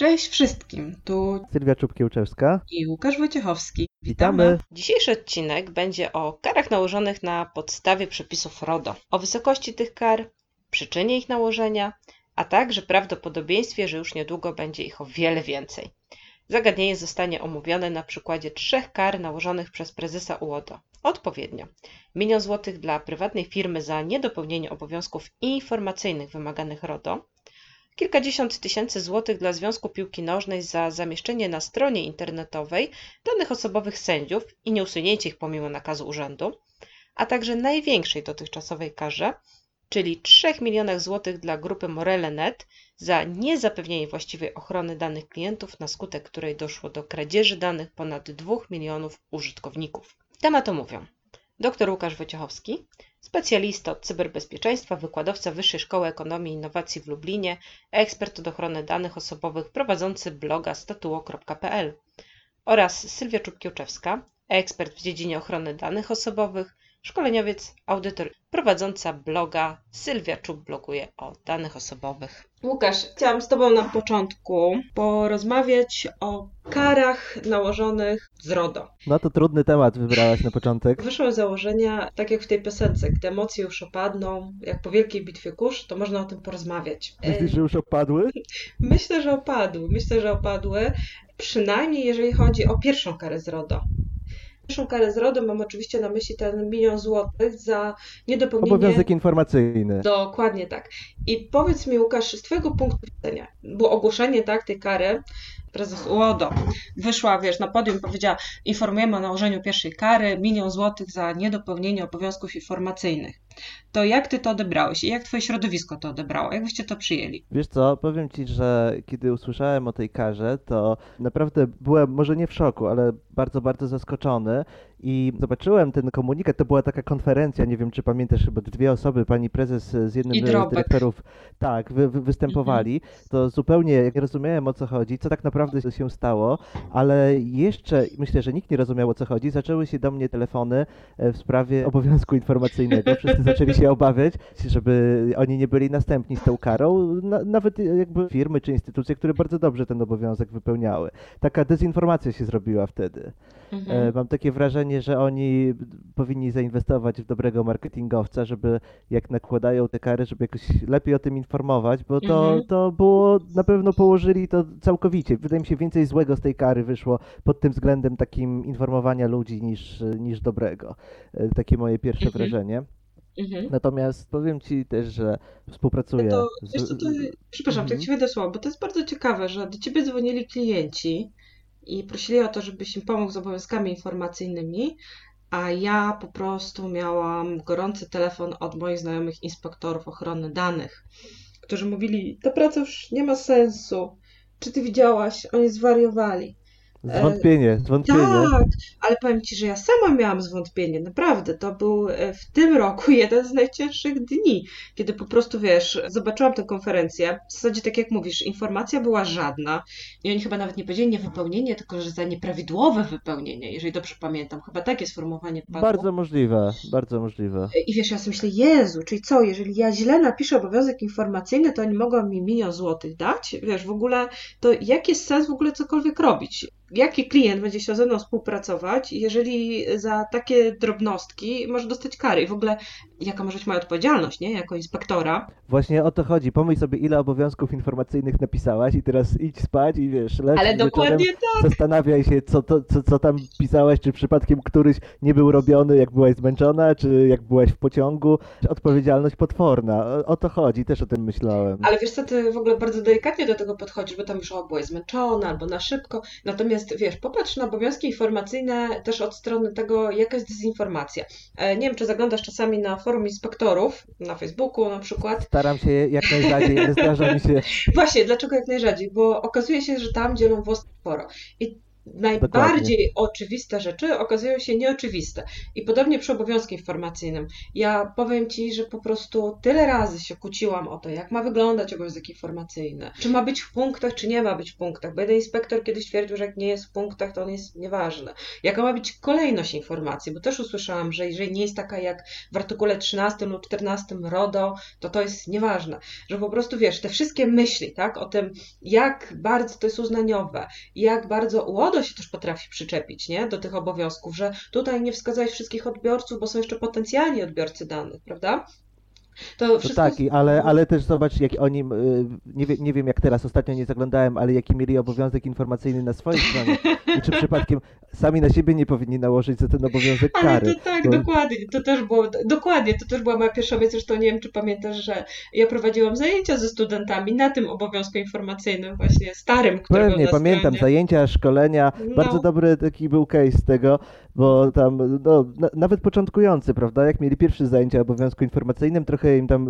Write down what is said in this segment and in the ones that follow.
Cześć wszystkim, tu Sylwia Czubkiełczewska i Łukasz Wojciechowski. Witamy. Dzisiejszy odcinek będzie o karach nałożonych na podstawie przepisów RODO, o wysokości tych kar, przyczynie ich nałożenia, a także prawdopodobieństwie, że już niedługo będzie ich o wiele więcej. Zagadnienie zostanie omówione na przykładzie trzech kar nałożonych przez prezesa UODO. Odpowiednio milion złotych dla prywatnej firmy za niedopełnienie obowiązków informacyjnych wymaganych RODO, kilkadziesiąt tysięcy złotych dla Związku Piłki Nożnej za zamieszczenie na stronie internetowej danych osobowych sędziów i nieusunięcie ich pomimo nakazu urzędu, a także największej dotychczasowej karze, czyli 3 milionach złotych dla grupy Morele.net za niezapewnienie właściwej ochrony danych klientów, na skutek której doszło do kradzieży danych ponad 2 milionów użytkowników. Temat omówią dr Łukasz Wojciechowski, specjalista od cyberbezpieczeństwa, wykładowca Wyższej Szkoły Ekonomii i Innowacji w Lublinie, ekspert od ochrony danych osobowych prowadzący bloga statuo.pl oraz Sylwia Czubkiełczewska, ekspert w dziedzinie ochrony danych osobowych, szkoleniowiec, audytor prowadząca bloga Sylwia Czub bloguje o danych osobowych. Łukasz, chciałam z Tobą na początku porozmawiać o karach nałożonych z RODO. No to trudny temat wybrałaś na początek. Wyszło z założenia, tak jak w tej piosence, gdy emocje już opadną, jak po wielkiej bitwie kurz, to można o tym porozmawiać. Myślisz, że już opadły? Myślę, że opadły. Myślę, że opadły. Przynajmniej jeżeli chodzi o pierwszą karę z RODO. Pierwszą karę z RODO mam oczywiście na myśli ten milion złotych za niedopełnienie... Obowiązek informacyjny. Dokładnie tak. I powiedz mi Łukasz, z Twojego punktu widzenia, było ogłoszenie tak, tej kary, prezes UODO wyszła, wiesz, na podium i powiedziała, informujemy o nałożeniu pierwszej kary, milion złotych za niedopełnienie obowiązków informacyjnych. To jak ty to odebrałeś i jak twoje środowisko to odebrało? Jak byście to przyjęli? Wiesz co, powiem ci, że kiedy usłyszałem o tej karze, to naprawdę byłem może nie w szoku, ale bardzo, bardzo zaskoczony i zobaczyłem ten komunikat, to była taka konferencja, nie wiem czy pamiętasz, chyba dwie osoby, pani prezes z jednym z dyrektorów, tak, wy, wy, występowali, to zupełnie nie rozumiałem o co chodzi, co tak naprawdę się stało, ale jeszcze myślę, że nikt nie rozumiał o co chodzi, zaczęły się do mnie telefony e, w sprawie obowiązku informacyjnego, wszyscy zaczęli się obawiać, żeby oni nie byli następni z tą karą, na, nawet jakby firmy czy instytucje, które bardzo dobrze ten obowiązek wypełniały. Taka dezinformacja się zrobiła wtedy. Mhm. E, Mam takie wrażenie, że oni powinni zainwestować w dobrego marketingowca, żeby jak nakładają te kary, żeby jakoś lepiej o tym informować, bo to, Mhm. to było, na pewno położyli to całkowicie. Wydaje mi się, więcej złego z tej kary wyszło pod tym względem takim informowania ludzi niż, niż dobrego. E, Takie moje pierwsze Mhm. wrażenie. Mhm. Natomiast powiem Ci też, że współpracuję To, z... wiesz co, to, przepraszam, Mhm. tak ci słowo, bo to jest bardzo ciekawe, że do ciebie dzwonili klienci i prosili o to, żebyś im pomógł z obowiązkami informacyjnymi, a ja po prostu miałam gorący telefon od moich znajomych inspektorów ochrony danych, którzy mówili, ta praca już nie ma sensu. Czy ty widziałaś? Oni zwariowali. Zwątpienie, zwątpienie. Tak, ale powiem Ci, że ja sama miałam zwątpienie, naprawdę. To był e, w tym roku jeden z najcięższych dni, kiedy po prostu, wiesz, zobaczyłam tę konferencję. W zasadzie, tak jak mówisz, informacja była żadna i oni chyba nawet nie powiedzieli niewypełnienie, tylko że za nieprawidłowe wypełnienie, jeżeli dobrze pamiętam. Chyba takie sformułowanie padło. Bardzo możliwe, bardzo możliwe. I wiesz, ja sobie myślę, Jezu, czyli co, jeżeli ja źle napiszę obowiązek informacyjny, to oni mogą mi milion złotych dać? Wiesz, w ogóle, to jaki jest sens w ogóle cokolwiek robić? Jaki klient będzie chciał ze mną współpracować, jeżeli za takie drobnostki może dostać kary? I w ogóle, jaka może być moja odpowiedzialność, nie? Jako inspektora. Właśnie o to chodzi. Pomyśl sobie, ile obowiązków informacyjnych napisałaś i teraz idź spać i wiesz, leć Ale dokładnie tak. zastanawiaj się, co, to, co, co tam pisałaś, czy przypadkiem któryś nie był robiony, jak byłaś zmęczona, czy jak byłaś w pociągu. Odpowiedzialność potworna. O, o to chodzi, też o tym myślałem. Ale wiesz co, ty w ogóle bardzo delikatnie do tego podchodzisz, bo tam już o, byłeś zmęczona albo na szybko. Natomiast wiesz, popatrz na obowiązki informacyjne też od strony tego, jaka jest dezinformacja. E, Nie wiem, czy zaglądasz czasami na forum inspektorów, na Facebooku na przykład. Staram się jak najrzadziej, ale zdarza mi się... Właśnie, dlaczego jak najrzadziej? Bo okazuje się, że tam dzielą włos sporo. I najbardziej Dokładnie. oczywiste rzeczy okazują się nieoczywiste. I podobnie przy obowiązku informacyjnym. Ja powiem Ci, że po prostu tyle razy się kłóciłam o to, jak ma wyglądać obowiązek informacyjny. Czy ma być w punktach, czy nie ma być w punktach. Bo jeden inspektor kiedyś twierdził, że jak nie jest w punktach, to on jest nieważny. Jaka ma być kolejność informacji? Bo też usłyszałam, że jeżeli nie jest taka jak w artykule 13 lub 14 RODO, to to jest nieważne. Że po prostu wiesz, te wszystkie myśli, tak, o tym, jak bardzo to jest uznaniowe, jak bardzo UODO się też potrafi przyczepić, nie, do tych obowiązków, że tutaj nie wskazałeś wszystkich odbiorców, bo są jeszcze potencjalni odbiorcy danych, prawda? To, to wszystko... tak, ale, ale też zobacz, jak oni, y, nie, wie, nie wiem jak teraz, ostatnio nie zaglądałem, ale jaki mieli obowiązek informacyjny na swojej stronie. I czy przypadkiem sami na siebie nie powinni nałożyć za ten obowiązek kary. Ale to tak, bo... dokładnie, to też było, dokładnie, to też była moja pierwsza myśl, zresztą nie wiem, czy pamiętasz, że ja prowadziłam zajęcia ze studentami na tym obowiązku informacyjnym właśnie starym, który Pewnie, pamiętam, zajęcia, szkolenia, no. bardzo dobry taki był case tego, bo tam, no, na, nawet początkujący, prawda, jak mieli pierwsze zajęcia o obowiązku informacyjnym, trochę im tam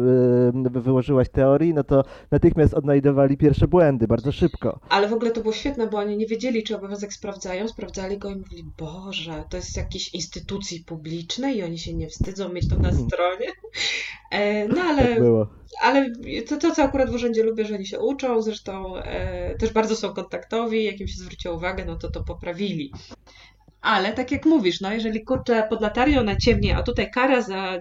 wyłożyłaś teorii, no to natychmiast odnajdowali pierwsze błędy, bardzo szybko. Ale w ogóle to było świetne, bo oni nie wiedzieli, czy obowiązek sprawdzają, sprawdzali go i mówili, Boże, to jest jakiejś instytucji publicznej i oni się nie wstydzą mieć to na mhm. stronie. E, no ale, tak ale to, to, co akurat w urzędzie lubię, że oni się uczą, zresztą e, też bardzo są kontaktowi, jak im się zwróciło uwagę, no to to poprawili. Ale tak jak mówisz, no jeżeli kurczę pod latarią na ciemnie, a tutaj kara za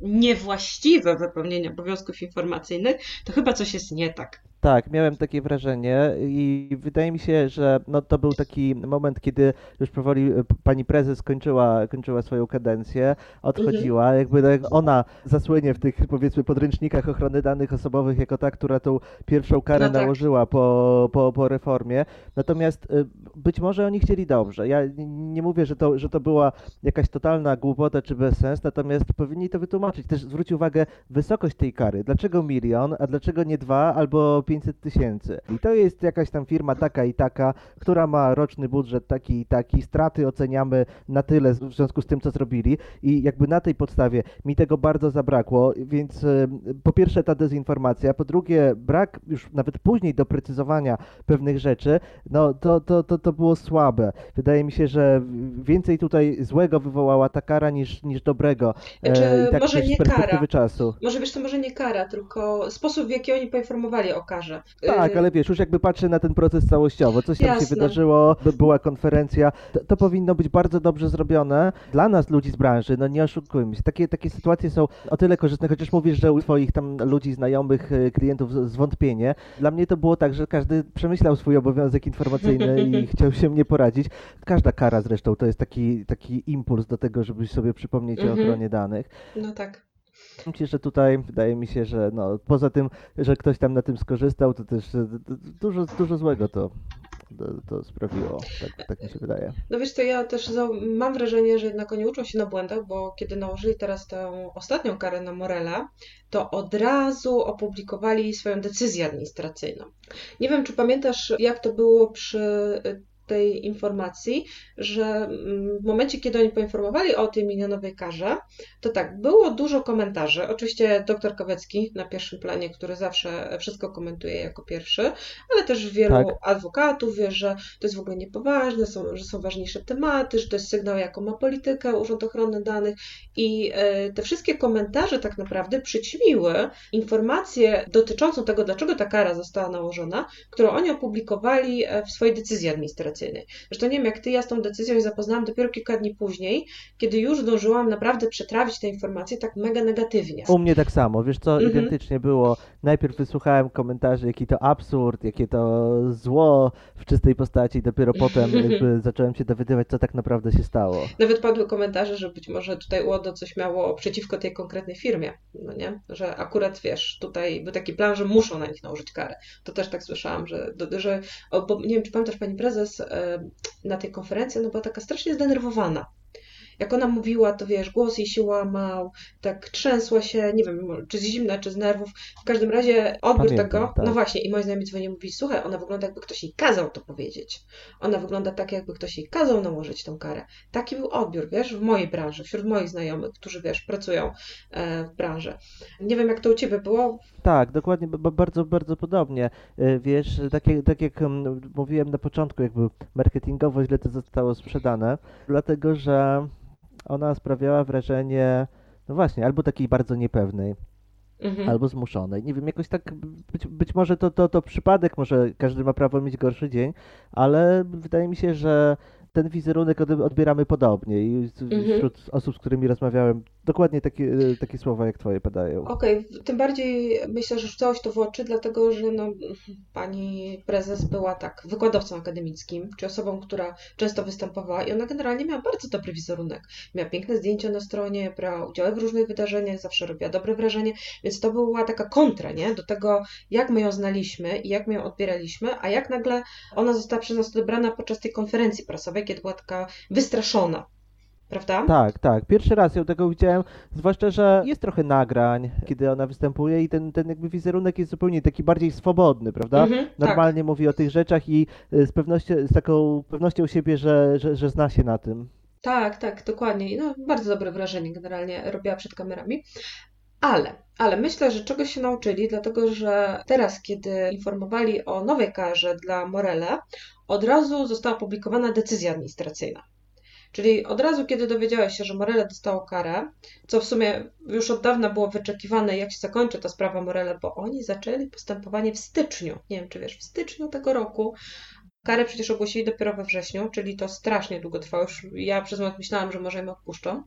niewłaściwe wypełnienie obowiązków informacyjnych, to chyba coś jest nie tak. Tak, miałem takie wrażenie i wydaje mi się, że no, to był taki moment, kiedy już powoli e, pani prezes kończyła, kończyła swoją kadencję, odchodziła, mhm. jakby tak ona zasłynie w tych powiedzmy podręcznikach ochrony danych osobowych jako ta, która tą pierwszą karę no tak. nałożyła po, po, po reformie. Natomiast e, być może oni chcieli dobrze. Ja nie mówię, że to, że to była jakaś totalna głupota czy bezsens, natomiast powinni to wytłumaczyć. Też zwróć uwagę wysokość tej kary. Dlaczego milion, a dlaczego nie dwa albo 500 tysięcy. I to jest jakaś tam firma taka i taka, która ma roczny budżet taki i taki, straty oceniamy na tyle w związku z tym, co zrobili i jakby na tej podstawie mi tego bardzo zabrakło, więc e, po pierwsze ta dezinformacja, po drugie brak już nawet później doprecyzowania pewnych rzeczy, no to, to, to, to było słabe. Wydaje mi się, że więcej tutaj złego wywołała ta kara niż, niż dobrego. E, znaczy, tak może nie kara. Czasu. Może wiesz, to może nie kara, tylko sposób, w jaki oni poinformowali o karze tak, y, ale wiesz, już jakby patrzę na ten proces całościowo, coś tam Jasne. się wydarzyło, była konferencja, to, to, powinno być bardzo dobrze zrobione dla nas, ludzi z branży, no nie oszukujmy się. Takie, takie sytuacje są o tyle korzystne, chociaż mówisz, że u twoich tam ludzi, znajomych, y, klientów zwątpienie. Dla mnie to było tak, że każdy przemyślał swój obowiązek informacyjny i chciał się mnie poradzić. Każda kara zresztą to jest taki, taki impuls do tego, żeby sobie przypomnieć o mhm. ochronie danych. No tak. Myślę, że tutaj wydaje mi się, że no, poza tym, że ktoś tam na tym skorzystał, to też e, dużo, dużo złego to, to, to sprawiło. Tak, tak, mi się wydaje. No wiesz to ja też mam wrażenie, że jednak oni uczą się na błędach, bo kiedy nałożyli teraz tę ostatnią karę na Morela, to od razu opublikowali swoją decyzję administracyjną. Nie wiem, czy pamiętasz, jak to było przy tej informacji, że mm, w momencie, kiedy oni poinformowali o tej milionowej karze, to tak, było dużo komentarzy. Oczywiście dr Kowecki na pierwszym planie, który zawsze wszystko komentuje jako pierwszy, ale też wielu tak. adwokatów wie, że to jest w ogóle niepoważne, są, że są ważniejsze tematy, że to jest sygnał, jaką ma politykę Urząd Ochrony Danych i e, te wszystkie komentarze tak naprawdę przyćmiły informację dotyczącą tego, dlaczego ta kara została nałożona, którą oni opublikowali e, w swojej decyzji administracyjnej administracyjnej. Zresztą nie wiem, jak ty, ja z tą decyzją zapoznałam dopiero kilka dni później, kiedy już zdążyłam naprawdę przetrawić te informacje tak mega negatywnie. U mnie tak samo, wiesz co, mhm. identycznie było. Najpierw wysłuchałem komentarzy, jaki to absurd, jakie to zło w czystej postaci, dopiero potem jakby zacząłem się dowiadywać, co tak naprawdę się stało. Nawet padły komentarze, że być może tutaj UODO coś miało przeciwko tej konkretnej firmie, no nie? Że akurat, wiesz, tutaj był taki plan, że muszą na nich nałożyć karę. To też tak słyszałam, że, że bo nie wiem, czy pamiętasz, pani prezes, na tej konferencji, ona była taka strasznie zdenerwowana. Jak ona mówiła, to wiesz, głos jej się łamał, tak trzęsła się, nie wiem, czy z zimna, czy z nerwów. W każdym razie odbiór Pamiętam, tego, tak. no właśnie, i moi znajomi dzwoni i mówi, słuchaj, ona wygląda jakby ktoś jej kazał to powiedzieć. Ona wygląda tak, jakby ktoś jej kazał nałożyć tą karę. Taki był odbiór, wiesz, w mojej branży, wśród moich znajomych, którzy, wiesz, pracują e, w branży. Nie wiem, jak to u Ciebie było. Tak, dokładnie, bardzo, bardzo podobnie. Y, Wiesz, tak jak, tak jak mm, mówiłem na początku, jakby marketingowo źle to zostało sprzedane, dlatego że ona sprawiała wrażenie, no właśnie, albo takiej bardzo niepewnej, Mhm. albo zmuszonej. Nie wiem, jakoś tak, być, być może to, to, to przypadek, może każdy ma prawo mieć gorszy dzień, ale wydaje mi się, że ten wizerunek od- odbieramy podobnie i Mhm. wśród osób, z którymi rozmawiałem, dokładnie takie, takie słowa jak twoje padają. Okej, tym bardziej myślę, że rzucałoś to w oczy, dlatego że no, pani prezes była tak wykładowcą akademickim, czy osobą, która często występowała i ona generalnie miała bardzo dobry wizerunek. Miała piękne zdjęcia na stronie, brała udział w różnych wydarzeniach, zawsze robiła dobre wrażenie, więc to była taka kontra, nie? Do tego, jak my ją znaliśmy i jak my ją odbieraliśmy, a jak nagle ona została przez nas odebrana podczas tej konferencji prasowej, kiedy była taka wystraszona. Prawda? Tak, tak. Pierwszy raz ją tego widziałem, zwłaszcza, że jest trochę nagrań, kiedy ona występuje i ten, ten jakby wizerunek jest zupełnie taki bardziej swobodny, prawda? Mhm, tak. Normalnie mówi o tych rzeczach i y, z pewnością, z taką pewnością siebie, że, że, że zna się na tym. Tak, tak, dokładnie. No, bardzo dobre wrażenie generalnie robiła przed kamerami. Ale, ale myślę, że czegoś się nauczyli, dlatego że teraz, kiedy informowali o nowej karze dla Morele, od razu została opublikowana decyzja administracyjna. Czyli od razu, kiedy dowiedziałeś się, że Morele dostało karę, co w sumie już od dawna było wyczekiwane, jak się zakończy ta sprawa Morele, bo oni zaczęli postępowanie w styczniu. Nie wiem, czy wiesz, w styczniu tego roku. Karę przecież ogłosili dopiero we wrześniu, czyli to strasznie długo trwało. Już ja przez moment myślałam, że może im odpuszczą.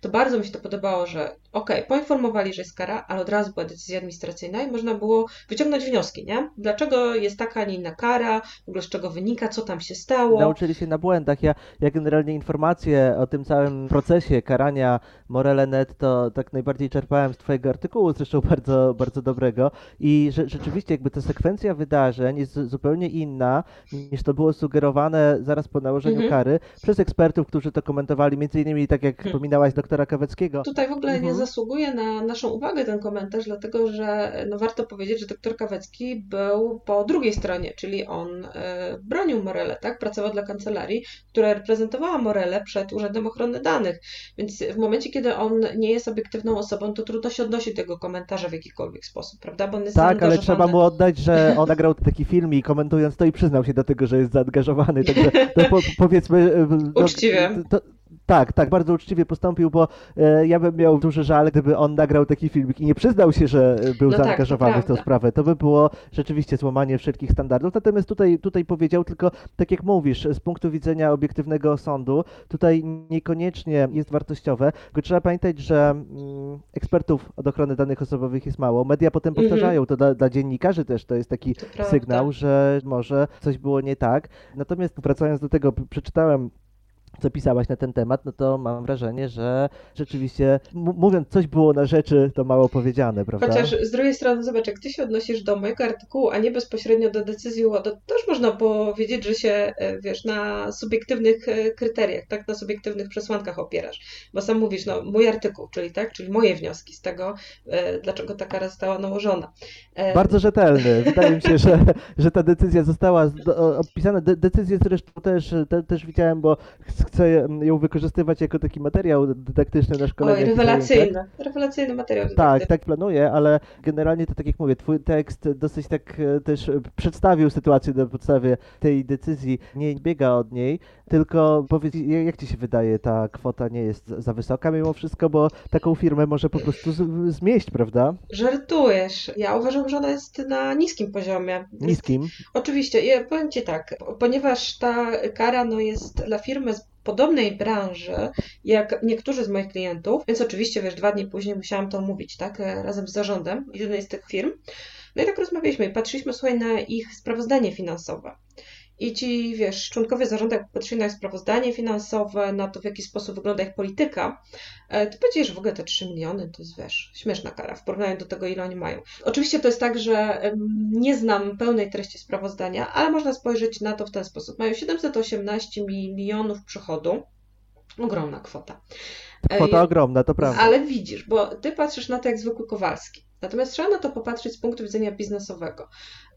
To bardzo mi się to podobało, że okej, poinformowali, że jest kara, ale od razu była decyzja administracyjna i można było wyciągnąć wnioski, nie? Dlaczego jest taka, a nie inna kara, w ogóle z czego wynika, co tam się stało. Nauczyli się na błędach. Ja, ja generalnie informacje o tym całym procesie karania Morele.net to tak najbardziej czerpałem z twojego artykułu, zresztą bardzo, bardzo dobrego i że, rzeczywiście jakby ta sekwencja wydarzeń jest zu- zupełnie inna niż to było sugerowane zaraz po nałożeniu Mhm. kary przez ekspertów, którzy to komentowali, między innymi tak jak Mhm. wspominałaś doktora Kaweckiego. Tutaj w ogóle nie Mhm. zasługuje na naszą uwagę ten komentarz, dlatego że no, warto powiedzieć, że doktor Kawecki był po drugiej stronie, czyli on e, bronił Morele, tak? Pracował dla kancelarii, która reprezentowała Morele przed Urzędem Ochrony Danych. Więc w momencie, kiedy on nie jest obiektywną osobą, to trudno się odnosić do tego komentarza w jakikolwiek sposób, prawda? Bo on jest Tak, ale trzeba mu oddać, że on nagrał taki film i komentując to i przyznał się do tego, że jest zaangażowany, także to po, powiedzmy... e, no, Uczciwie. To, tak, tak, bardzo uczciwie postąpił, bo e, ja bym miał duży żal, gdyby on nagrał taki filmik i nie przyznał się, że był No tak, zaangażowany w tą prawda. sprawę. To by było rzeczywiście złamanie wszelkich standardów. Natomiast tutaj, tutaj powiedział tylko, tak jak mówisz, z punktu widzenia obiektywnego sądu, tutaj niekoniecznie jest wartościowe, tylko trzeba pamiętać, że mm, ekspertów od ochrony danych osobowych jest mało. Media potem Mhm. powtarzają to dla, dla dziennikarzy też, to jest taki To sygnał, że może coś było nie tak. Natomiast wracając do tego, przeczytałem co pisałaś na ten temat, no to mam wrażenie, że rzeczywiście, mówiąc coś było na rzeczy, to mało powiedziane, prawda? Chociaż z drugiej strony, zobacz, jak ty się odnosisz do mojego artykułu, a nie bezpośrednio do decyzji UODO, to też można powiedzieć, że się, e, wiesz, na subiektywnych e, kryteriach, tak, na subiektywnych przesłankach opierasz. Bo sam mówisz, no, mój artykuł, czyli tak, czyli moje wnioski z tego, e, dlaczego ta kara została nałożona. Bardzo rzetelny. Wydaje mi się, że, że ta decyzja została opisana. De, decyzję zresztą też, te, też widziałem, bo ch- chcę ją wykorzystywać jako taki materiał dydaktyczny na szkoleniach. Oj, rewelacyjny, rewelacyjny materiał. Tak, dydaktyczny. tak planuję, ale generalnie to tak jak mówię, twój tekst dosyć tak e, też przedstawił sytuację na podstawie tej decyzji, nie biega od niej, tylko powiedz, jak ci się wydaje, ta kwota nie jest za wysoka mimo wszystko, bo taką firmę może po prostu z, zmieść, prawda? Żartujesz. Ja uważam, że ona jest na niskim poziomie. Jest Niskim. Oczywiście, ja powiem Ci tak, ponieważ ta kara no, jest dla firmy podobnej branży jak niektórzy z moich klientów, więc oczywiście, wiesz, dwa dni później musiałam to mówić, tak, e, razem z zarządem jednej z tych firm. No i tak rozmawialiśmy i patrzyliśmy, słuchaj, na ich sprawozdanie finansowe. I ci, wiesz, członkowie zarządu, jak patrzyli na ich sprawozdanie finansowe, na to, w jaki sposób wygląda ich polityka, e, to powiedzieli, że w ogóle te 3 miliony to jest, wiesz, śmieszna kara w porównaniu do tego, ile oni mają. Oczywiście to jest tak, że nie znam pełnej treści sprawozdania, ale można spojrzeć na to w ten sposób. Mają 718 milionów przychodu, Ogromna kwota. Kwota ogromna, to prawda. Ale widzisz, bo ty patrzysz na to jak zwykły Kowalski. Natomiast trzeba na to popatrzeć z punktu widzenia biznesowego.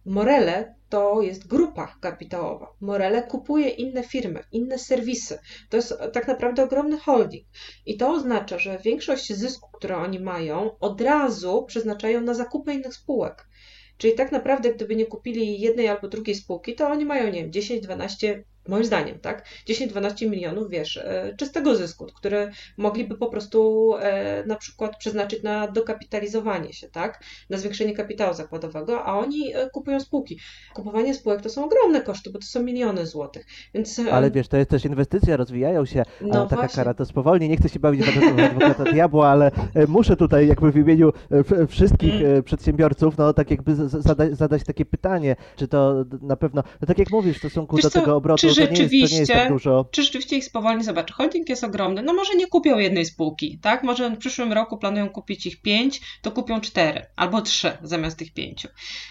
Morele to jest grupa kapitałowa. Morele kupuje inne firmy, inne serwisy. To jest tak naprawdę ogromny holding. I to oznacza, że większość zysku, które oni mają, od razu przeznaczają na zakupy innych spółek. Czyli tak naprawdę, gdyby nie kupili jednej albo drugiej spółki, to oni mają, nie wiem, 10, 12 moim zdaniem, tak, 10-12 milionów, wiesz, e, czystego zysku, który mogliby po prostu e, na przykład przeznaczyć na dokapitalizowanie się, tak, na zwiększenie kapitału zakładowego, a oni e, kupują spółki. Kupowanie spółek to są ogromne koszty, bo to są miliony złotych, więc... Ale wiesz, to jest też inwestycja, rozwijają się, no taka właśnie. kara to spowolni, nie chcę się bawić w adwokata diabła, ale muszę tutaj jakby w imieniu wszystkich Mm. przedsiębiorców, no tak jakby zadać, zadać takie pytanie, czy to na pewno, no tak jak mówisz, w stosunku Wiesz do co, tego obrotu, czy to jest, to rzeczywiście- tak dużo. Czy rzeczywiście ich spowolni? Zobacz, holding jest ogromny. No może nie kupią jednej spółki, tak? Może w przyszłym roku planują kupić ich pięć, to kupią cztery albo trzy zamiast tych pięciu.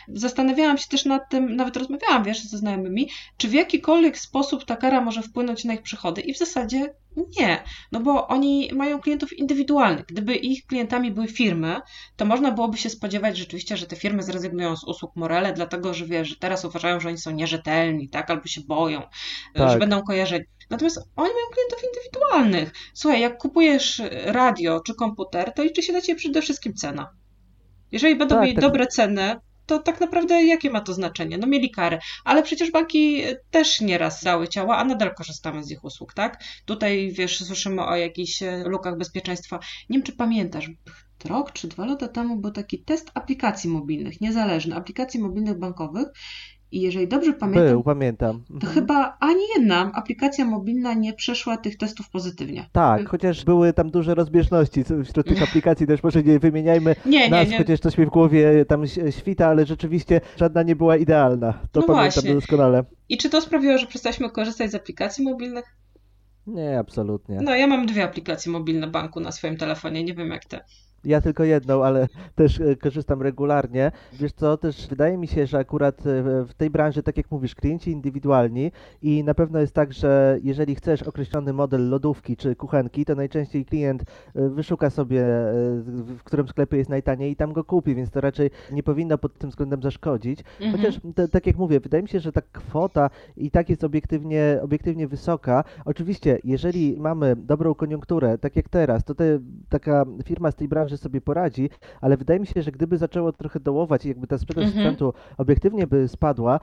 Zastanawiałam się też nad tym, nawet rozmawiałam, wiesz, ze znajomymi, czy w jakikolwiek sposób ta kara może wpłynąć na ich przychody i w zasadzie nie, no bo oni mają klientów indywidualnych. Gdyby ich klientami były firmy, to można byłoby się spodziewać rzeczywiście, że te firmy zrezygnują z usług Morele, dlatego że wiesz, że teraz uważają, że oni są nierzetelni, tak, albo się boją, Tak. że będą kojarzeni. Natomiast oni mają klientów indywidualnych. Słuchaj, jak kupujesz radio czy komputer, to liczy się dla ciebie przede wszystkim cena. Jeżeli będą Tak, mieli tak. dobre ceny, to tak naprawdę jakie ma to znaczenie? No mieli karę, ale przecież banki też nieraz dały ciała, a nadal korzystamy z ich usług, tak? Tutaj, wiesz, słyszymy o jakichś e, lukach bezpieczeństwa. Nie wiem, czy pamiętasz, rok czy dwa lata temu był taki test aplikacji mobilnych, niezależny, aplikacji mobilnych bankowych i jeżeli dobrze pamiętam, Był, pamiętam. to Mhm. chyba ani jedna aplikacja mobilna nie przeszła tych testów pozytywnie. Tak, chociaż były tam duże rozbieżności wśród tych aplikacji, też może nie wymieniajmy Nie, nie, nas, nie. chociaż coś mi w głowie tam świta, ale rzeczywiście żadna nie była idealna. To No pamiętam właśnie. doskonale. I czy to sprawiło, że przestaliśmy korzystać z aplikacji mobilnych? Nie, absolutnie. No, ja mam dwie aplikacje mobilne banku na swoim telefonie, nie wiem jak ty. Ja tylko jedną, ale też e, korzystam regularnie. Wiesz co, też wydaje mi się, że akurat e, w tej branży, tak jak mówisz, klienci indywidualni i na pewno jest tak, że jeżeli chcesz określony model lodówki czy kuchenki, to najczęściej klient e, wyszuka sobie, w którym sklepie jest najtaniej i tam go kupi, więc to raczej nie powinno pod tym względem zaszkodzić. Mhm. Chociaż te, tak jak mówię, wydaje mi się, że ta kwota i tak jest obiektywnie, obiektywnie wysoka. Oczywiście, jeżeli mamy dobrą koniunkturę, tak jak teraz, to te, taka firma z tej branży sobie poradzi, ale wydaje mi się, że gdyby zaczęło trochę dołować i jakby ta sprzedaż Mhm. sprzętu obiektywnie by spadła,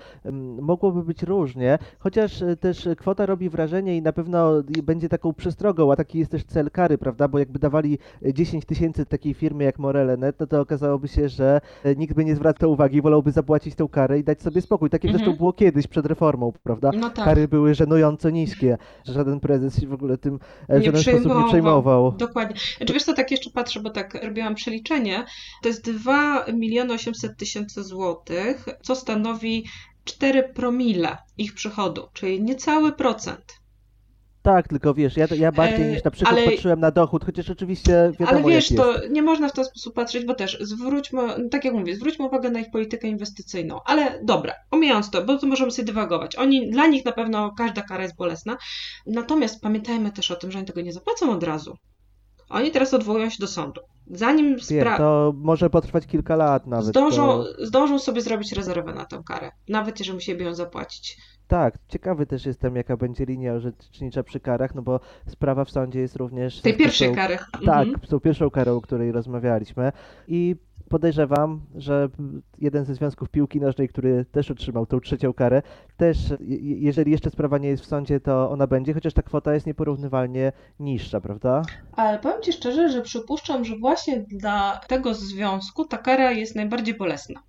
mogłoby być różnie, chociaż e, też kwota robi wrażenie i na pewno będzie taką przestrogą, a taki jest też cel kary, prawda, bo jakby dawali e, 10 tysięcy takiej firmie jak Morele.net, no to okazałoby się, że e, nikt by nie zwracał uwagi, wolałby zapłacić tą karę i dać sobie spokój, tak jak Mhm. zresztą było kiedyś przed reformą, prawda? No tak. Kary były żenująco niskie, że żaden prezes się w ogóle tym e, w żaden sposób nie przejmował. Dokładnie. Znaczy wiesz co, tak jeszcze patrzę, bo tak robiłam przeliczenie. To jest 2 miliony 800 tysięcy złotych, co stanowi 4 promile ich przychodu, czyli niecały procent. Tak, tylko wiesz, ja, ja bardziej E, niż na przykład ale- patrzyłem na dochód, chociaż oczywiście wiadomo Ale wiesz, to nie można w ten sposób patrzeć, bo też zwróćmy, no tak jak mówię, zwróćmy uwagę na ich politykę inwestycyjną. Ale dobra, omijając to, bo to możemy sobie dywagować. Oni, dla nich na pewno każda kara jest bolesna. Natomiast pamiętajmy też o tym, że oni tego nie zapłacą od razu. Oni teraz odwołują się do sądu. Zanim spra- to może potrwać kilka lat nawet. zdążą, To... zdążą sobie zrobić rezerwę na tę karę, nawet jeżeli musieliby ją zapłacić. Tak, ciekawy też jestem, jaka będzie linia orzecznicza przy karach, no bo sprawa w sądzie jest również... Tej pierwszej tą- kary. Tak, Mhm. z tą pierwszą karą, o której rozmawialiśmy. I podejrzewam, że jeden ze związków piłki nożnej, który też otrzymał tą trzecią karę, też, je- jeżeli jeszcze sprawa nie jest w sądzie, to ona będzie, chociaż ta kwota jest nieporównywalnie niższa, prawda? Ale powiem Ci szczerze, że przypuszczam, że właśnie dla tego związku ta kara jest najbardziej bolesna.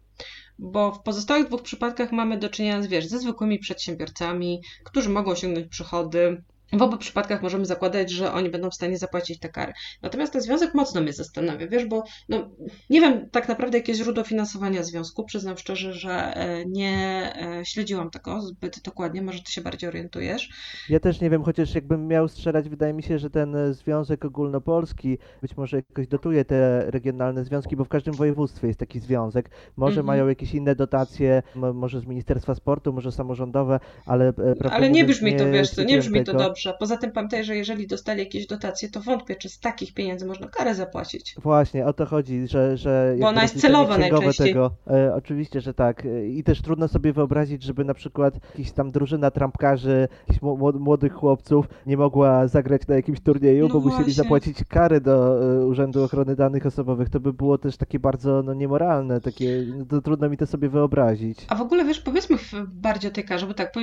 Bo w pozostałych dwóch przypadkach mamy do czynienia z, wiesz, ze zwykłymi przedsiębiorcami, którzy mogą osiągnąć przychody. W obu przypadkach możemy zakładać, że oni będą w stanie zapłacić te kary. Natomiast ten związek mocno mnie zastanawia, wiesz, bo no, nie wiem tak naprawdę, jakie jest źródło finansowania związku. Przyznam szczerze, że e, nie e, śledziłam tego zbyt dokładnie, może ty się bardziej orientujesz. Ja też nie wiem, chociaż jakbym miał strzelać, wydaje mi się, że ten związek ogólnopolski być może jakoś dotuje te regionalne związki, bo w każdym województwie jest taki związek. Może Mhm. mają jakieś inne dotacje, mo- może z Ministerstwa Sportu, może samorządowe, ale e, Ale nie brzmi to, wiesz co, nie brzmi to tego. dobrze. Dobrze. Poza tym pamiętaj, że jeżeli dostali jakieś dotacje, to wątpię, czy z takich pieniędzy można karę zapłacić. Właśnie, o to chodzi, że... że Bo ona jest celowa najczęściej. Tego, e, oczywiście, że tak. E, I też trudno sobie wyobrazić, żeby na przykład jakiś tam drużyna trampkarzy, jakichś młodych chłopców nie mogła zagrać na jakimś turnieju, no bo właśnie. musieli zapłacić karę do e, Urzędu Ochrony Danych Osobowych. To by było też takie bardzo no, niemoralne, takie, no, to trudno mi to sobie wyobrazić. A w ogóle wiesz, powiedzmy bardziej o tej karze, bo tak, e,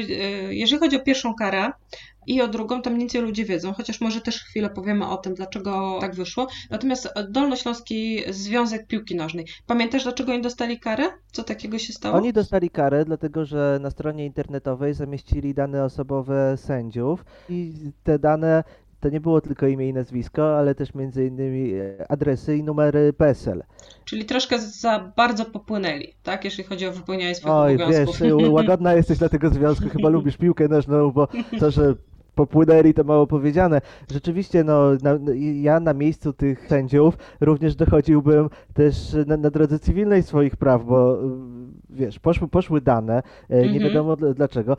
jeżeli chodzi o pierwszą karę, i o drugą, to mniej więcej ludzie wiedzą, chociaż może też chwilę powiemy o tym, dlaczego tak wyszło. Natomiast Dolnośląski Związek Piłki Nożnej. Pamiętasz, dlaczego oni dostali karę? Co takiego się stało? Oni dostali karę, dlatego że na stronie internetowej zamieścili dane osobowe sędziów i te dane to nie było tylko imię i nazwisko, ale też między innymi e, adresy i numery PESEL. Czyli troszkę za bardzo popłynęli, tak? Jeśli chodzi o wypełnianie swoich Oj, obowiązków. wiesz, łagodna jesteś dla tego związku, chyba lubisz piłkę nożną, bo to, że popłynęli, to mało powiedziane. Rzeczywiście, no, na, ja na miejscu tych sędziów również dochodziłbym też na, na drodze cywilnej swoich praw, bo wiesz, poszły, poszły dane, -hmm. nie mhm. wiadomo dlaczego.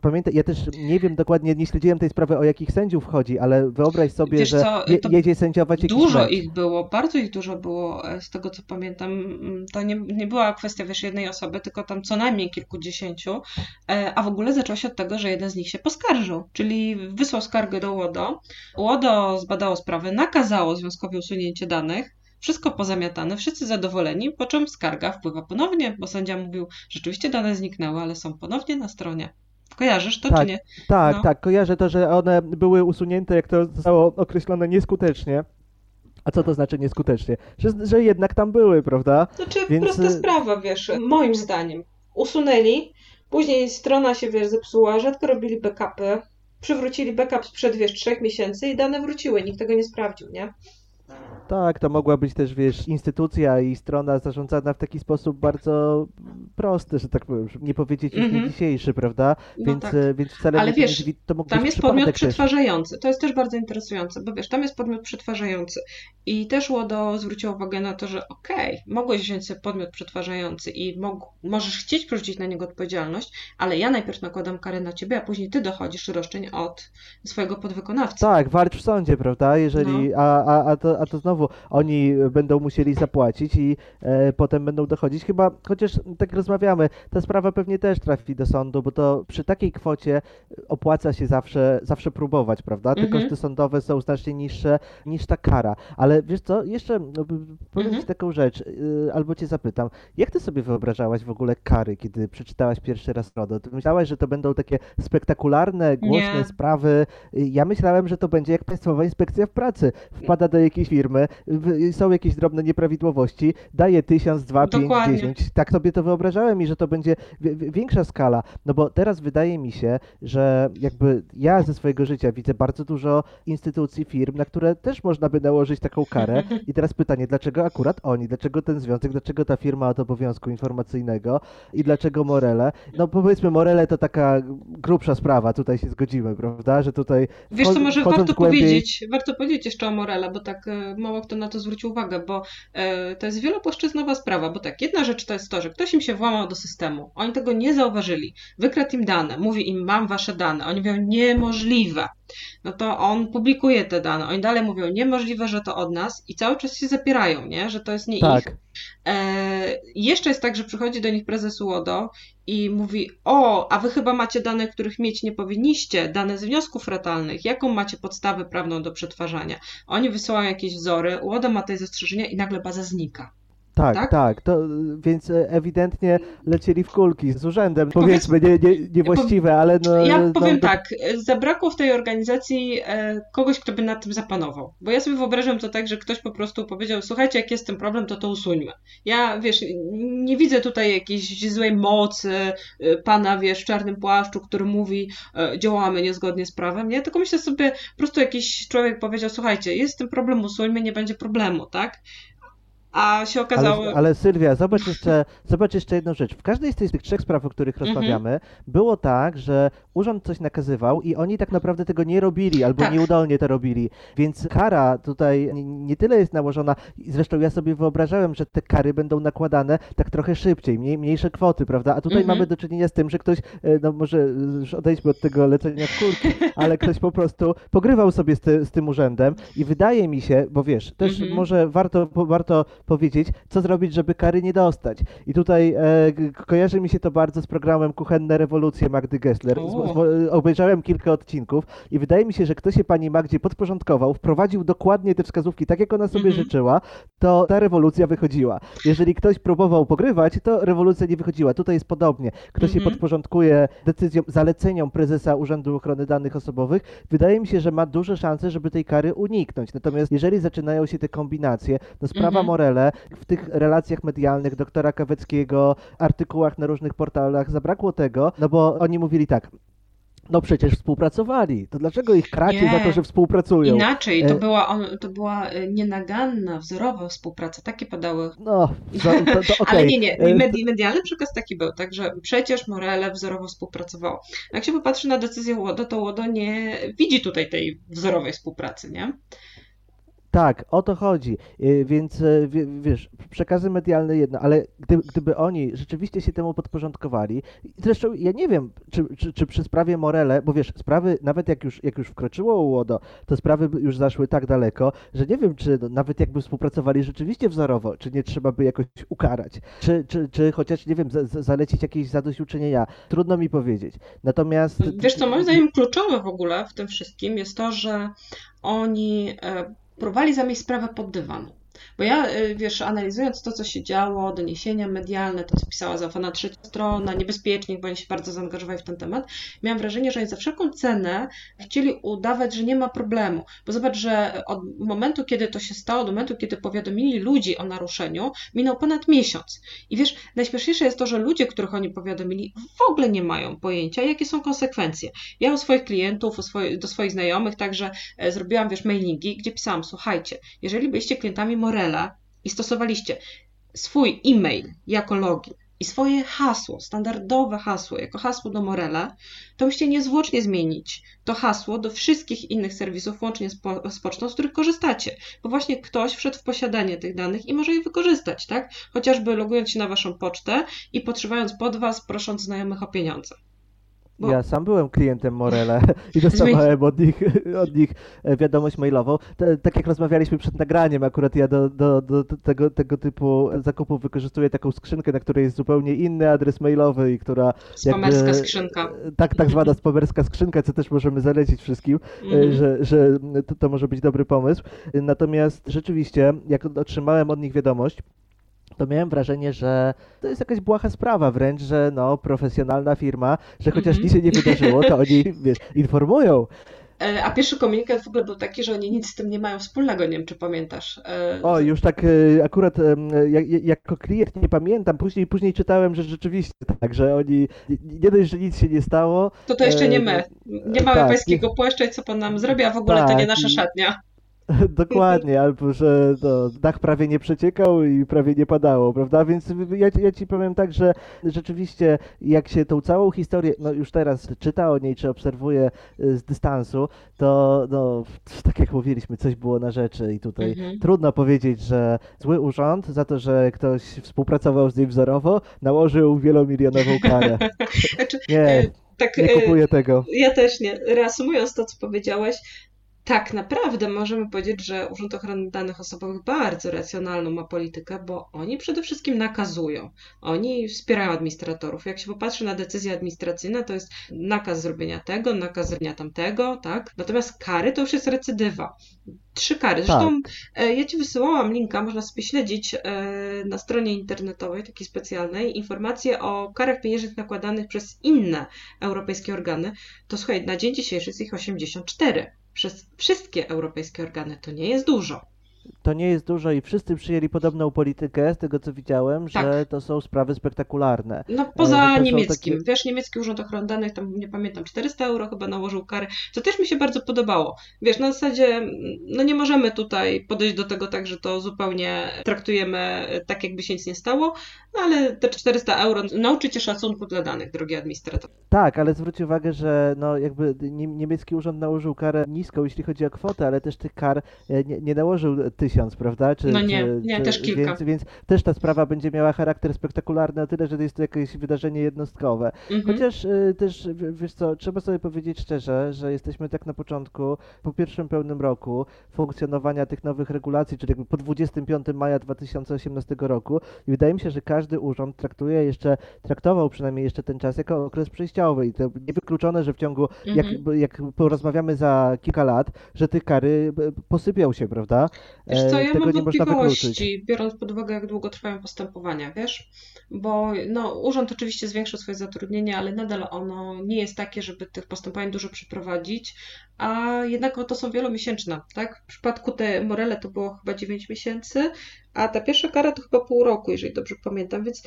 Pamiętaj, ja też nie wiem dokładnie, nie śledziłem tej sprawy, o jakich sędziów chodzi, ale wyobraź sobie, wiesz że co, je, jedzie sędziować jakiś Dużo mecz. ich było, bardzo ich dużo było, e, z tego co pamiętam. Mm, to nie, nie była kwestia, wiesz, jednej osoby, tylko tam co najmniej kilkudziesięciu, e, a w ogóle zaczęło się od tego, że jeden z nich się poskarżył, czyli wysłał skargę do łodo łodo zbadało sprawę, nakazało związkowi usunięcie danych, wszystko pozamiatane, wszyscy zadowoleni, po czym skarga wpływa ponownie, bo sędzia mówił, rzeczywiście dane zniknęły, ale są ponownie na stronie. Kojarzysz to, tak, czy nie? Tak, no. tak, kojarzę to, że one były usunięte, jak to zostało określone, nieskutecznie. A co to znaczy nieskutecznie? Że, że jednak tam były, prawda? Znaczy, Więc... prosta y, sprawa, wiesz, moim zdaniem. Usunęli, później strona się, wiesz, zepsuła, rzadko robili backupy, przywrócili backup sprzed, wiesz, trzech miesięcy i dane wróciły, nikt tego nie sprawdził, nie? Tak, to mogła być też, wiesz, instytucja i strona zarządzana w taki sposób bardzo prosty, że tak powiem, nie powiedzieć już mm -hmm. nie dzisiejszy, prawda? No więc, tak. E, więc wcale Ale nie wiesz, to mógł tam jest podmiot przetwarzający. To jest też bardzo interesujące, bo wiesz, tam jest podmiot przetwarzający. I też Łodo zwróciło uwagę na to, że okej, okay, mogłeś wziąć sobie podmiot przetwarzający i możesz chcieć przerzucić na niego odpowiedzialność, ale ja najpierw nakładam karę na ciebie, a później ty dochodzisz roszczeń od swojego podwykonawcy. Tak, walcz w sądzie, prawda? Jeżeli, no. a, a, a, to, a to znowu znowu oni będą musieli zapłacić i e, potem będą dochodzić. Chyba, chociaż tak rozmawiamy, ta sprawa pewnie też trafi do sądu, bo to przy takiej kwocie opłaca się zawsze, zawsze próbować, prawda? Te mhm. koszty sądowe są znacznie niższe niż ta kara. Ale wiesz co, jeszcze no, powiem mhm. Ci taką rzecz, y, albo Cię zapytam, jak Ty sobie wyobrażałaś w ogóle kary, kiedy przeczytałaś pierwszy raz RODO? Ty myślałaś, że to będą takie spektakularne, głośne Nie. sprawy? Ja myślałem, że to będzie jak Państwowa Inspekcja w Pracy. Wpada do jakiejś firmy, są jakieś drobne nieprawidłowości, daje 1000, 2, Dokładnie. 5, 10. Tak sobie to wyobrażałem i że to będzie większa skala. No bo teraz wydaje mi się, że jakby ja ze swojego życia widzę bardzo dużo instytucji, firm, na które też można by nałożyć taką karę. I teraz pytanie, dlaczego akurat oni, dlaczego ten związek, dlaczego ta firma od obowiązku informacyjnego i dlaczego Morele? No powiedzmy, Morele to taka grubsza sprawa, tutaj się zgodzimy, prawda? Że tutaj. Wiesz co, może warto głębiej... powiedzieć, warto powiedzieć jeszcze o Morele, bo tak e, mało kto na to zwrócił uwagę, bo e, to jest wielopłaszczyznowa sprawa, bo tak, jedna rzecz to jest to, że ktoś im się włamał do systemu, oni tego nie zauważyli, wykradł im dane, mówi im mam wasze dane, oni mówią niemożliwe, no to on publikuje te dane, oni dalej mówią niemożliwe, że to od nas i cały czas się zapierają, nie, że to jest nie tak. ich. E, jeszcze jest tak, że przychodzi do nich prezes UODO i mówi: O, a wy chyba macie dane, których mieć nie powinniście, dane z wniosków ratalnych. Jaką macie podstawę prawną do przetwarzania? Oni wysyłają jakieś wzory, UODO ma te zastrzeżenia i nagle baza znika. Tak, tak, tak. To, więc ewidentnie lecieli w kulki z urzędem. Powiedzmy, nie, nie, niewłaściwe, ale no... Ja no, powiem no, tak, zabrakło w tej organizacji e, kogoś, kto by nad tym zapanował. Bo ja sobie wyobrażam to tak, że ktoś po prostu powiedział, słuchajcie, jak jest ten problem, to to usuńmy. Ja, wiesz, nie widzę tutaj jakiejś złej mocy e, pana, wiesz, w czarnym płaszczu, który mówi, e, działamy niezgodnie z prawem, nie? Tylko myślę sobie, po prostu jakiś człowiek powiedział, słuchajcie, jest ten problem, usuńmy, nie będzie problemu, tak? A się okazało... Ale, ale Sylwia, zobacz jeszcze, zobacz jeszcze jedną rzecz. W każdej z tych, trzech spraw, o których Mhm. rozmawiamy, było tak, że urząd coś nakazywał i oni tak naprawdę tego nie robili, albo Tak. nieudolnie to robili. Więc kara tutaj nie, nie tyle jest nałożona, zresztą ja sobie wyobrażałem, że te kary będą nakładane tak trochę szybciej, mniej, mniejsze kwoty, prawda? A tutaj Mhm. mamy do czynienia z tym, że ktoś, e, no może już odejdźmy od tego lecenia w kurki, ale ktoś po prostu pogrywał sobie z, ty, z tym urzędem i wydaje mi się, bo wiesz, też Mhm. może warto, warto powiedzieć, co zrobić, żeby kary nie dostać. I tutaj e, kojarzy mi się to bardzo z programem Kuchenne Rewolucje Magdy Gessler. Z, z, obejrzałem kilka odcinków i wydaje mi się, że kto się pani Magdzie podporządkował, wprowadził dokładnie te wskazówki tak, jak ona sobie Mhm. życzyła, to ta rewolucja wychodziła. Jeżeli ktoś próbował pogrywać, to rewolucja nie wychodziła. Tutaj jest podobnie. Kto się Mhm. podporządkuje decyzjom, zaleceniom prezesa Urzędu Ochrony Danych Osobowych, wydaje mi się, że ma duże szanse, żeby tej kary uniknąć. Natomiast jeżeli zaczynają się te kombinacje, to sprawa Mhm. Morele w tych relacjach medialnych doktora Kaweckiego, artykułach na różnych portalach zabrakło tego, no bo oni mówili tak. No przecież współpracowali. To dlaczego ich kracie Nie. za to, że współpracują? Inaczej, to E, była, on, to była e, nienaganna, wzorowa współpraca. Takie padały No, to, to, to okej. Ale nie, nie, E, medi- medialny przekaz taki był, także przecież Morele wzorowo współpracowało. Jak się popatrzy na decyzję Łodo, to Łodo nie widzi tutaj tej wzorowej współpracy, nie? Tak, o to chodzi. Y, Więc wie- wiesz, przekazy medialne jedno, ale gdy, gdyby oni rzeczywiście się temu podporządkowali, zresztą ja nie wiem, czy, czy, czy przy sprawie Morele, bo wiesz, sprawy, nawet jak już, jak już wkroczyło UODO, to sprawy już zaszły tak daleko, że nie wiem, czy nawet jakby współpracowali rzeczywiście wzorowo, czy nie trzeba by jakoś ukarać, czy, czy, czy chociaż, nie wiem, za, za- zalecić jakieś zadośćuczynienia. Trudno mi powiedzieć. Natomiast... Wiesz co, moim zdaniem kluczowe w ogóle w tym wszystkim jest to, że oni e, próbowali zamieść sprawę pod dywan. Bo ja, e, wiesz, analizując to, co się działo, doniesienia medialne, to, co pisała trzecia strona, niebezpiecznik, bo oni się bardzo zaangażowali w ten temat, miałam wrażenie, że oni za wszelką cenę chcieli udawać, że nie ma problemu. Bo zobacz, że od momentu, kiedy to się stało, do momentu, kiedy powiadomili ludzi o naruszeniu, minął ponad miesiąc. I wiesz, najśmieszniejsze jest to, że ludzie, których oni powiadomili, w ogóle nie mają pojęcia, jakie są konsekwencje. Ja u swoich klientów, u swoich, do swoich znajomych także e, zrobiłam, wiesz, mailingi, gdzie pisałam, słuchajcie, jeżeli byliście klientami I stosowaliście swój e-mail jako login i swoje hasło, standardowe hasło, jako hasło do Morela, to musicie niezwłocznie zmienić to hasło do wszystkich innych serwisów, łącznie z, po, z pocztą, z których korzystacie. Bo właśnie ktoś wszedł w posiadanie tych danych i może je wykorzystać, tak? Chociażby logując się na waszą pocztę i podszywając pod was, prosząc znajomych o pieniądze. Bo- Ja sam byłem klientem Morele i dostawałem od nich, od nich e, wiadomość mailową. Tak jak rozmawialiśmy przed nagraniem, akurat ja do, do, do tego, tego typu zakupów wykorzystuję taką skrzynkę, na której jest zupełnie inny adres mailowy i która Spamerska jakby- skrzynka. tak, tak zwana spamerska skrzynka, co też możemy zalecić wszystkim, Mhm. że, że to, to może być dobry pomysł. Natomiast rzeczywiście, jak otrzymałem od nich wiadomość, to miałem wrażenie, że to jest jakaś błaha sprawa wręcz, że no, profesjonalna firma, że chociaż Mhm. nic się nie wydarzyło, to oni, wiesz, informują. E, A pierwszy komunikat w ogóle był taki, że oni nic z tym nie mają wspólnego, nie wiem czy pamiętasz. E, O, już tak e, akurat jako klient nie pamiętam, później, później czytałem, że rzeczywiście tak, że oni, nie- dość, że nic się nie stało, To to jeszcze nie my. Nie mamy tak, pańskiego płaszcza i co pan nam zrobi, a w ogóle to nie Tak, nasza szatnia. Dokładnie, albo że no, dach prawie nie przeciekał i prawie nie padało, prawda? Więc ja, ja ci powiem tak, że rzeczywiście jak się tą całą historię, no już teraz czyta o niej, czy obserwuje y, z dystansu, to no, tak jak mówiliśmy, coś było na rzeczy i tutaj Mhm. trudno powiedzieć, że zły urząd za to, że ktoś współpracował z nim wzorowo, nałożył wielomilionową karę. Znaczy, Nie, e, tak, nie e, kupuję tego. Ja też nie. Reasumując to, co powiedziałeś, tak naprawdę możemy powiedzieć, że Urząd Ochrony Danych Osobowych bardzo racjonalną ma politykę, bo oni przede wszystkim nakazują. Oni wspierają administratorów. Jak się popatrzy na decyzje administracyjne, to jest nakaz zrobienia tego, nakaz zrobienia tamtego, tak? Natomiast kary to już jest recydywa. Trzy kary. Zresztą e, ja Ci wysyłałam linka, można sobie śledzić e, na stronie internetowej, takiej specjalnej, informacje o karach pieniężnych nakładanych przez inne europejskie organy. To słuchaj, na dzień dzisiejszy jest ich 84 przez wszystkie europejskie organy. To nie jest dużo. to nie jest dużo i wszyscy przyjęli podobną politykę, z tego co widziałem, że Tak. to są sprawy spektakularne. No że poza niemieckim, takie- wiesz, niemiecki urząd ochrony danych, tam nie pamiętam, 400 euro chyba nałożył kary, co też mi się bardzo podobało. Wiesz, na zasadzie, no nie możemy tutaj podejść do tego tak, że to zupełnie traktujemy tak, jakby się nic nie stało, no ale te 400 euro nauczy cię szacunku dla danych, drogi administrator. Tak, ale zwróć uwagę, że no jakby nie- niemiecki urząd nałożył karę niską, jeśli chodzi o kwotę, ale też tych kar e, nie, nie nałożył tysiąc, prawda? Czy, No nie, czy, nie, czy, też kilka. Więc, więc też ta sprawa będzie miała charakter spektakularny o tyle, że to jest to jakieś wydarzenie jednostkowe. Mhm. Chociaż y, też, wiesz co, trzeba sobie powiedzieć szczerze, że jesteśmy tak na początku, po pierwszym pełnym roku funkcjonowania tych nowych regulacji, czyli jakby po 25 maja 2018 roku i wydaje mi się, że każdy urząd traktuje jeszcze, traktował przynajmniej jeszcze ten czas jako okres przejściowy i to niewykluczone, że w ciągu, jak, Mhm. jak porozmawiamy za kilka lat, że te kary posypią się, prawda? Wiesz co, E, ja Tego mam nie można wykluczyć. biorąc pod uwagę, jak długo trwają postępowania, wiesz? Bo no, urząd oczywiście zwiększył swoje zatrudnienie, ale nadal ono nie jest takie, żeby tych postępowań dużo przeprowadzić, a jednak to są wielomiesięczne, tak? W przypadku tej Morele to było chyba 9 miesięcy, a ta pierwsza kara to chyba pół roku, jeżeli dobrze pamiętam, więc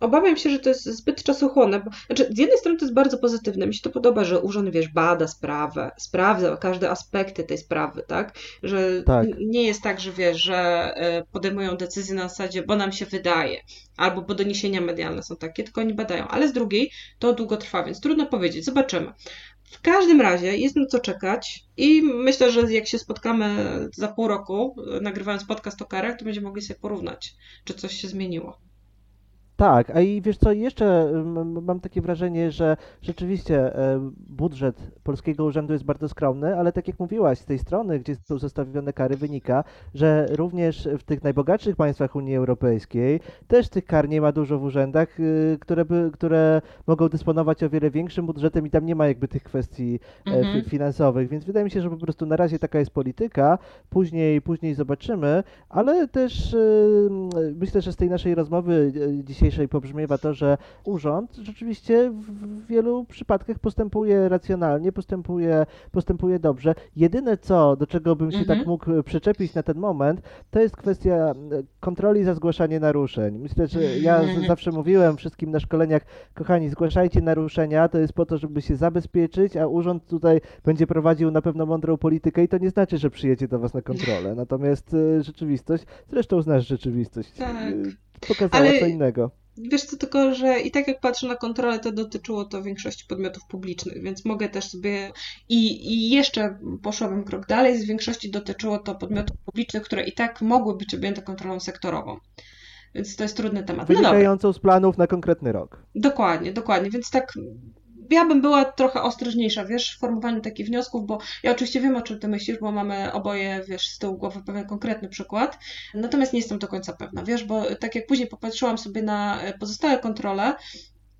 obawiam się, że to jest zbyt czasochłonne. Bo, znaczy, z jednej strony to jest bardzo pozytywne, mi się to podoba, że urząd, wiesz, bada sprawę, sprawdza każde aspekty tej sprawy, tak? Że Tak. nie jest tak, że wiesz, że e, podejmują decyzje na zasadzie, bo nam się wydaje, albo bo doniesienia medialne są takie, tylko oni badają. Ale z drugiej to długo trwa, więc trudno powiedzieć. Zobaczymy. W każdym razie jest na co czekać i myślę, że jak się spotkamy za pół roku, nagrywając podcast o karach, to będziemy mogli sobie porównać, czy coś się zmieniło. Tak, a i wiesz co, jeszcze mam takie wrażenie, że rzeczywiście e, budżet Polskiego Urzędu jest bardzo skromny, ale tak jak mówiłaś, z tej strony, gdzie są zostawione kary, wynika, że również w tych najbogatszych państwach Unii Europejskiej też tych kar nie ma dużo w urzędach, y, które, by, które mogą dysponować o wiele większym budżetem i tam nie ma jakby tych kwestii e, Mhm. fi- finansowych, więc wydaje mi się, że po prostu na razie taka jest polityka, później, później zobaczymy, ale też myślę, że z tej naszej rozmowy y, dzisiejszej pobrzmiewa to, że urząd rzeczywiście w wielu przypadkach postępuje racjonalnie, postępuje, postępuje dobrze. Jedyne co, do czego bym się Mhm. tak mógł przyczepić na ten moment, to jest kwestia y, kontroli za zgłaszanie naruszeń. Myślę, że ja z- zawsze mówiłem wszystkim na szkoleniach, kochani, zgłaszajcie naruszenia, to jest po to, żeby się zabezpieczyć, a urząd tutaj będzie prowadził na pewno mądrą politykę i to nie znaczy, że przyjedzie do was na kontrolę. Natomiast y, rzeczywistość, zresztą znasz rzeczywistość, Tak. Pokazała Ale- co innego. Wiesz co, tylko że i tak jak patrzę na kontrolę, to dotyczyło to większości podmiotów publicznych, więc mogę też sobie i, i jeszcze poszłabym krok dalej, z większości dotyczyło to podmiotów publicznych, które i tak mogły być objęte kontrolą sektorową. Więc to jest trudny temat. No dobra, Wynikającą z planów na konkretny rok. dokładnie, dokładnie, więc tak ja bym była trochę ostrożniejsza, wiesz, w formowaniu takich wniosków, bo ja oczywiście wiem, o czym ty myślisz, bo mamy oboje, wiesz, z tyłu głowy pewien konkretny przykład, natomiast nie jestem do końca pewna, wiesz, bo tak jak później popatrzyłam sobie na e, pozostałe kontrole,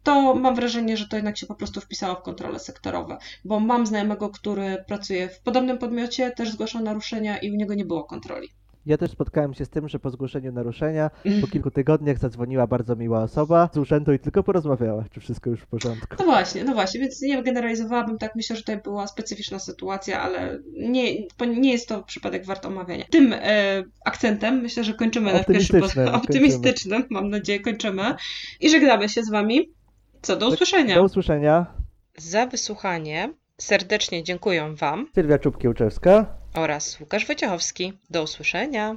to mam wrażenie, że to jednak się po prostu wpisało w kontrole sektorowe, bo mam znajomego, który pracuje w podobnym podmiocie, też zgłaszał naruszenia i u niego nie było kontroli. Ja też spotkałem się z tym, że po zgłoszeniu naruszenia po kilku tygodniach zadzwoniła bardzo miła osoba z urzędu i tylko porozmawiała, czy wszystko już w porządku. No właśnie, no właśnie, więc nie generalizowałabym tak. Myślę, że tutaj była specyficzna sytuacja, ale nie, nie jest to przypadek wart omawiania. Tym e, akcentem myślę, że kończymy na pierwszy Optymistycznym optymistycznym, mam nadzieję, kończymy i żegnamy się z Wami. Co, do usłyszenia. Do usłyszenia. Za wysłuchanie serdecznie dziękuję Wam Sylwia Czubkiełczewska. Oraz Łukasz Wojciechowski. Do usłyszenia.